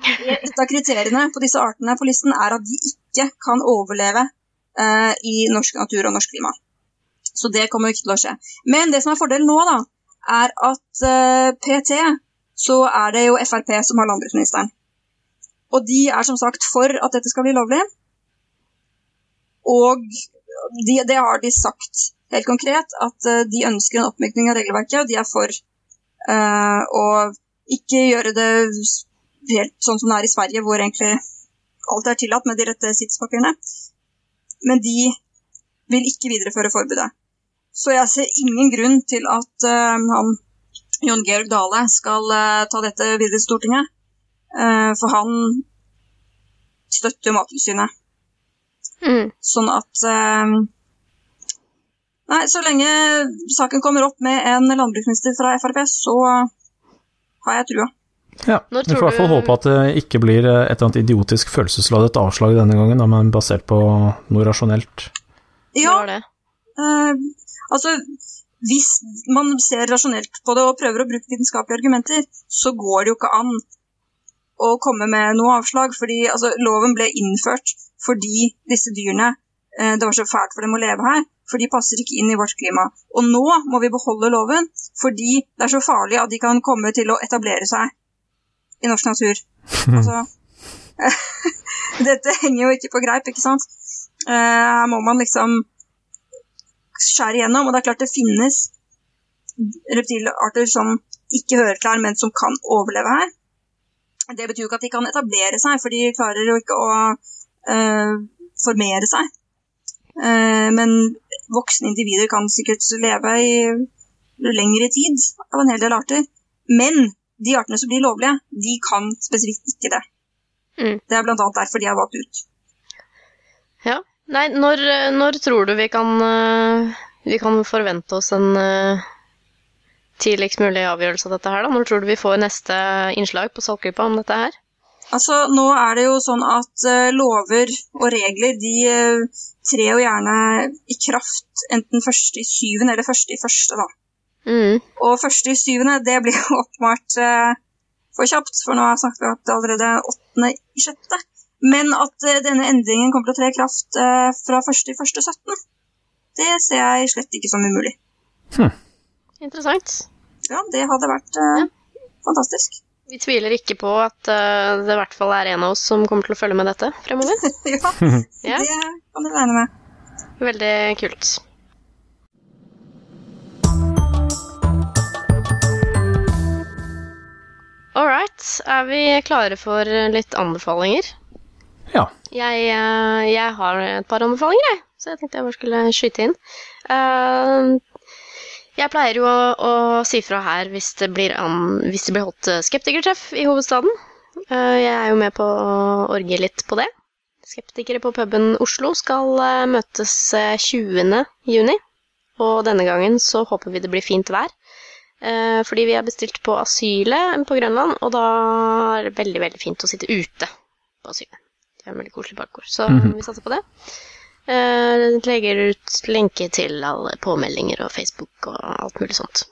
Et av kriteriene på disse artene på listen er at de ikke kan overleve eh, i norsk natur og norsk klima. Så det kommer ikke til å skje. Men det som er fordelen nå, da, er at eh, PT så er det jo Frp som har landbruksministeren. Og de er som sagt for at dette skal bli lovlig. Og de, det har de sagt helt konkret at eh, de ønsker en oppmykning av regelverket, og de er for uh, å ikke gjøre det helt sånn som det er i Sverige, hvor egentlig alt er tillatt med de rette sittspapirene. Men de vil ikke videreføre forbudet. Så jeg ser ingen grunn til at uh, han Jon Georg Dale skal ta dette videre til Stortinget. for han støtter Mattilsynet. Mm. Sånn at Nei, så lenge saken kommer opp med en landbruksminister fra Frp, så har jeg trua. Ja, vi får i hvert fall håpe at det ikke blir et eller annet idiotisk følelsesladet avslag denne gangen, men basert på noe rasjonelt. Ja, det uh, altså hvis man ser rasjonelt på det og prøver å bruke vitenskapelige argumenter, så går det jo ikke an å komme med noe avslag, fordi altså, loven ble innført fordi disse dyrene uh, Det var så fælt for dem å leve her for de passer ikke inn i vårt klima. Og nå må vi beholde loven, fordi det er så farlig at de kan komme til å etablere seg i norsk natur. Altså, dette henger jo ikke på greip, ikke sant? Eh, her må man liksom skjære igjennom, og det er klart det finnes reptilarter som ikke hører til her, men som kan overleve her. Det betyr jo ikke at de kan etablere seg, for de klarer jo ikke å uh, formere seg. Uh, men voksne individer kan sikkert leve i lengre tid av en hel del arter. Men de artene som blir lovlige, de kan spesifikt ikke det. Mm. Det er bl.a. derfor de er valgt ut. Ja. Nei, når, når tror du vi kan, eh, vi kan, forvente oss en eh, tidligst mulig avgjørelse av dette her, da? Når tror du vi får neste innslag på Saltgruppa om dette her? Altså, nå er det jo sånn at uh, lover og regler de uh, trer jo gjerne i kraft enten først i syvende eller først i første, da. Mm. Og første i syvende, det blir jo oppmalt uh, for kjapt, for nå har jeg snakket om det allerede åttende i sjette. Men at eh, denne endringen kommer til å tre i kraft eh, fra 1.1.17, det ser jeg slett ikke som umulig. Interessant. Ja, det hadde vært ja. fantastisk. Vi tviler ikke på at uh, det i hvert fall er en av oss som kommer til å følge med dette fremover. ja, Ja, det kan du regne med. Veldig kult. All right. Er vi klare for litt anbefalinger? Ja. Jeg, eh, jeg har et par anbefalinger, jeg. Så jeg tenkte jeg bare skulle skyte inn. Eh, jeg pleier jo å, å si fra her hvis det blir, an, hvis det blir holdt skeptikertreff i hovedstaden. Eh, jeg er jo med på å orge litt på det. Skeptikere på puben Oslo skal eh, møtes eh, 20. juni. Og denne gangen så håper vi det blir fint vær. Eh, fordi vi har bestilt på asylet på Grønland, og da er det veldig, veldig fint å sitte ute på asylet. Det er en veldig koselig bakgård, så Mhm. vi satser på det. Eh, legger ut lenke til alle påmeldinger og Facebook og alt mulig sånt.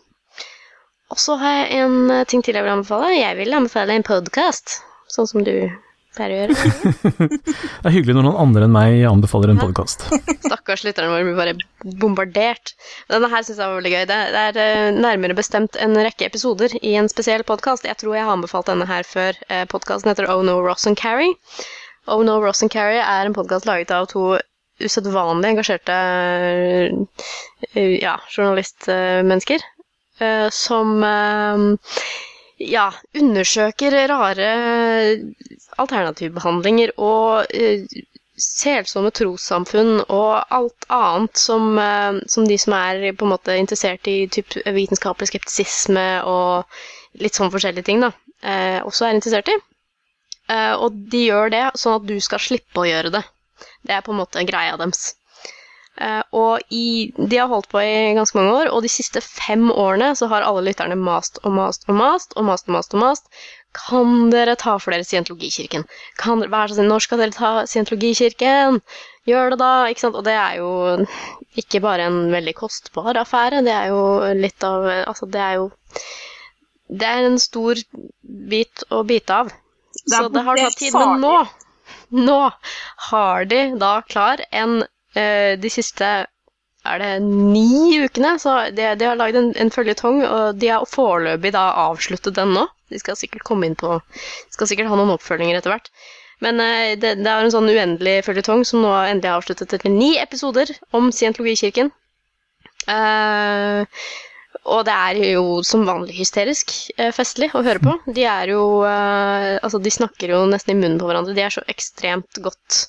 Og så har jeg en ting til jeg vil anbefale. Jeg vil anbefale en podkast, sånn som du pleier å gjøre. Det er hyggelig når noen andre enn meg anbefaler en podkast. Stakkars lytterne våre blir bare bombardert. Denne her syns jeg var veldig gøy. Det, det er eh, nærmere bestemt en rekke episoder i en spesiell podkast. Jeg tror jeg har anbefalt denne her før. Eh, Podkasten heter Oh No Ross and Carrie. Oh No Ross and Carrie er en podkast laget av to usedvanlig engasjerte eh, ja, journalistmennesker. som ja, undersøker rare alternativbehandlinger og uh, selsomme trossamfunn og alt annet som, uh, som de som er på en måte interessert i typ vitenskapelig skeptisisme og litt sånn forskjellige ting, da, uh, også er interessert i. Eh, og de gjør det sånn at du skal slippe å gjøre det. Det er på en måte greia deres. Eh, og i, de har holdt på i ganske mange år, og de siste fem årene så har alle lytterne mast og mast og mast og mast og mast. og mast. Kan dere ta for dere Scientologikirken? Kan dere, vær så snill, når skal dere ta Scientologikirken? Gjør det da, ikke sant? Og det er jo ikke bare en veldig kostbar affære, det er jo litt av Altså, det er jo Det er en stor bit å bite av. Det Så det har tatt tid. Men nå, nå har de da klar en De siste er det ni ukene, så de, de har lagd en, en føljetong, og de har foreløpig da avsluttet den nå. De skal sikkert komme inn på De skal sikkert ha noen oppfølginger etter hvert. Men eh, det, det er en sånn uendelig føljetong som nå endelig er avsluttet etter ni episoder om Scientologikirken. Uh, og det er jo som vanlig hysterisk eh, festlig å høre på. De er jo eh, Altså, de snakker jo nesten i munnen på hverandre. De er så ekstremt godt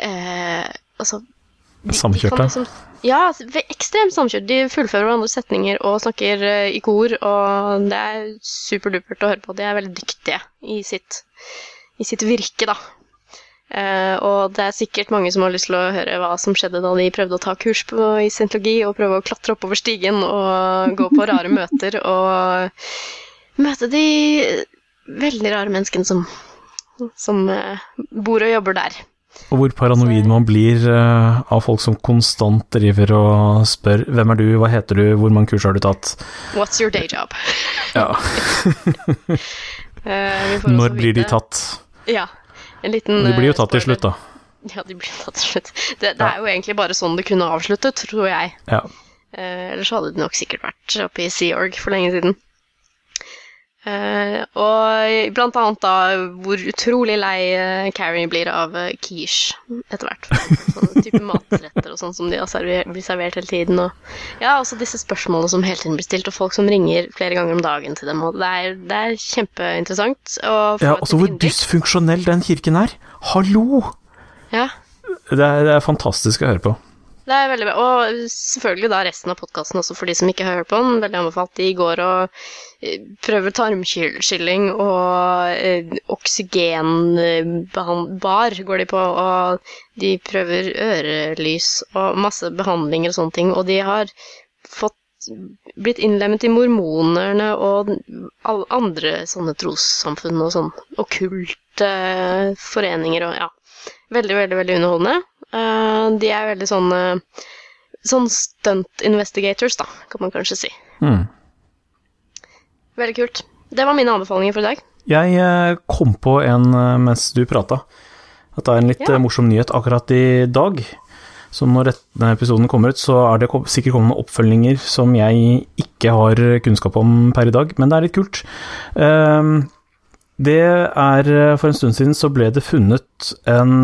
eh, Altså de- Samkjørte. liksom- ja, ekstremt samkjørt. De fullfører hverandres setninger og snakker uh, i kor, og det er superdupert å høre på. De er veldig dyktige i sitt, i sitt virke, da. Uh, og det er sikkert mange som har lyst til å høre hva som skjedde da de prøvde å ta kurs på, i scientologi og prøve å klatre oppover stigen og gå på rare møter og møte de veldig rare menneskene som, som uh, bor og jobber der. Og hvor paranoid man blir uh, av folk som konstant driver og spør 'Hvem er du? Hva heter du? Hvor mange kurs har du tatt?' What's your day job? Ja. uh, Når blir de tatt? Ja. En liten De blir jo eh, tatt til slutt, da. Ja, de blir tatt til slutt. Det, det Ja. er jo egentlig bare sånn det kunne avsluttet, tror jeg. Ja. Uh, ellers hadde det nok sikkert vært oppe i Sea Org for lenge siden. Eh, og blant annet da hvor utrolig lei eh, Carrie blir av eh, quiche etter hvert. Sånne type matretter og sånn som de server blir servert hele tiden. Og ja, også disse spørsmålene som hele tiden blir stilt, og folk som ringer flere ganger om dagen til dem. Og det er, det er kjempeinteressant. Og ja også hvor dysfunksjonell den kirken er. Hallo! Ja, Det er, det er fantastisk å høre på. Det er veldig bra. Og selvfølgelig da resten av podkasten også, for de som ikke har hørt på den. Veldig anbefalt. De går og eh, prøver tarmskylling og eh, oksygenbar går de på, og de prøver ørelys og masse behandlinger og sånne ting. Og de har fått blitt innlemmet i mormonerne og andre sånne trossamfunn og sånn okkulte foreninger og ja. Veldig, veldig, veldig underholdende. Eh, de er veldig sånn eh, Sånn stunt investigators, da, kan man kanskje si. Mm. Veldig kult. Det var mine anbefalinger for i dag. Jeg eh, kom på en eh, mens du prata. Dette er en litt Ja. morsom nyhet akkurat i dag. Så når denne episoden kommer ut, så er det sikkert kommet noen oppfølginger som jeg ikke har kunnskap om per i dag, men det er litt kult. Ehm, Det er For en stund siden så ble det funnet en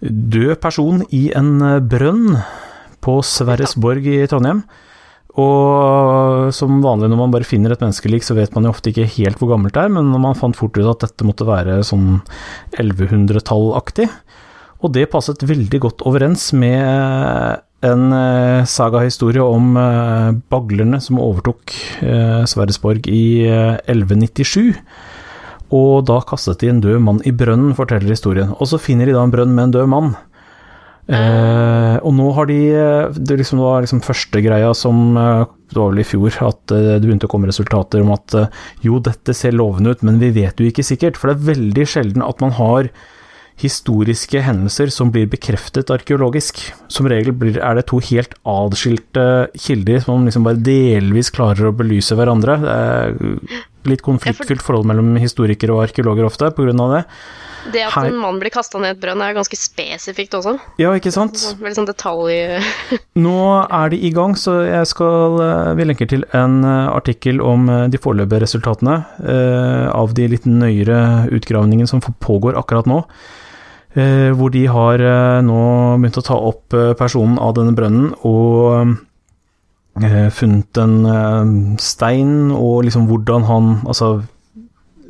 død person i en eh, brønn på Sverresborg i Trondheim. Og som vanlig når man bare finner et menneskelik, så vet man jo ofte ikke helt hvor gammelt det er, men man fant fort ut at dette måtte være sånn 1100-tall-aktig. Og det passet veldig godt overens med en eh, sagahistorie om eh, baglerne som overtok Sverresborg i eh, 1197. Og da kastet de en død mann i brønnen, forteller historien. Og så finner de da en brønn med en død mann. Eh, og nå har de eh, Det liksom var liksom første greia som eh, Det var vel i fjor at eh, det begynte å komme resultater om at jo, dette ser lovende ut, men vi vet jo ikke sikkert. For det er veldig sjelden at man har historiske hendelser som blir bekreftet arkeologisk. Som regel blir, er det to helt adskilte kilder som liksom bare delvis klarer å belyse hverandre. Det er litt konfliktfylt forhold mellom historikere og arkeologer ofte av det. Det at Her- en mann blir kasta ned i et brønn, er ganske spesifikt også. Ja, ikke sant? Sånn- Veldig sånn detalj... Nå er de i gang, så jeg skal, eh, vi lenker til en eh, artikkel om eh, de foreløpige resultatene eh, av de litt nøyere utgravningene som pågår akkurat nå. Eh, hvor de har nå begynt å ta opp personen av denne brønnen og funnet en eh, stein, og liksom hvordan han Altså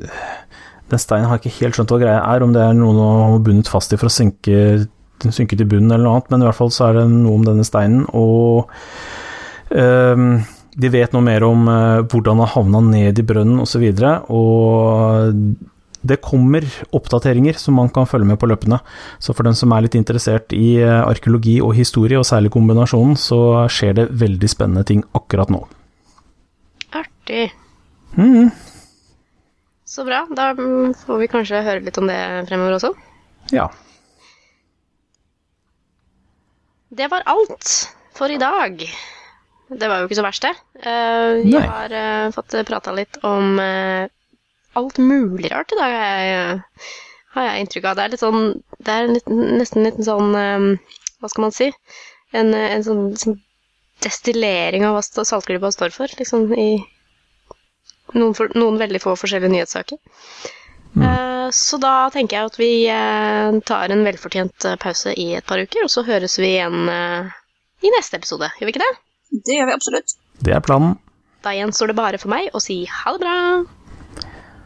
eh, Den steinen har jeg ikke helt skjønt hva greia er, om det er noe han har bundet fast i for å synke, synke til bunnen eller noe annet, men i hvert fall så er det noe om denne steinen, og um, de vet noe mer om uh, hvordan han havna ned i brønnen osv., og, så og det kommer oppdateringer som man kan følge med på løpende. Så for den som er litt interessert i eh, arkeologi og historie, og særlig kombinasjonen, så skjer det veldig spennende ting akkurat nå. Artig. Mm. Så bra. Da får vi kanskje høre litt om det fremover også. Ja. Det var alt for i dag. Det var jo ikke så verst, det. Vi har uh, fått prata litt om eh, alt mulig rart i dag, har jeg, har jeg inntrykk av. Det er litt sånn Det er litt, nesten litt sånn eh, Hva skal man si? En, en sånn, sånn destillering av hva Saltklypa står for, liksom i noen, for, noen veldig få forskjellige nyhetssaker. Eh, så da tenker jeg at vi eh, tar en velfortjent eh, pause i et par uker, og så høres vi igjen i neste episode. Gjør vi ikke det? Det gjør vi absolutt. Det er planen. Da gjenstår det bare for meg å si ha det bra.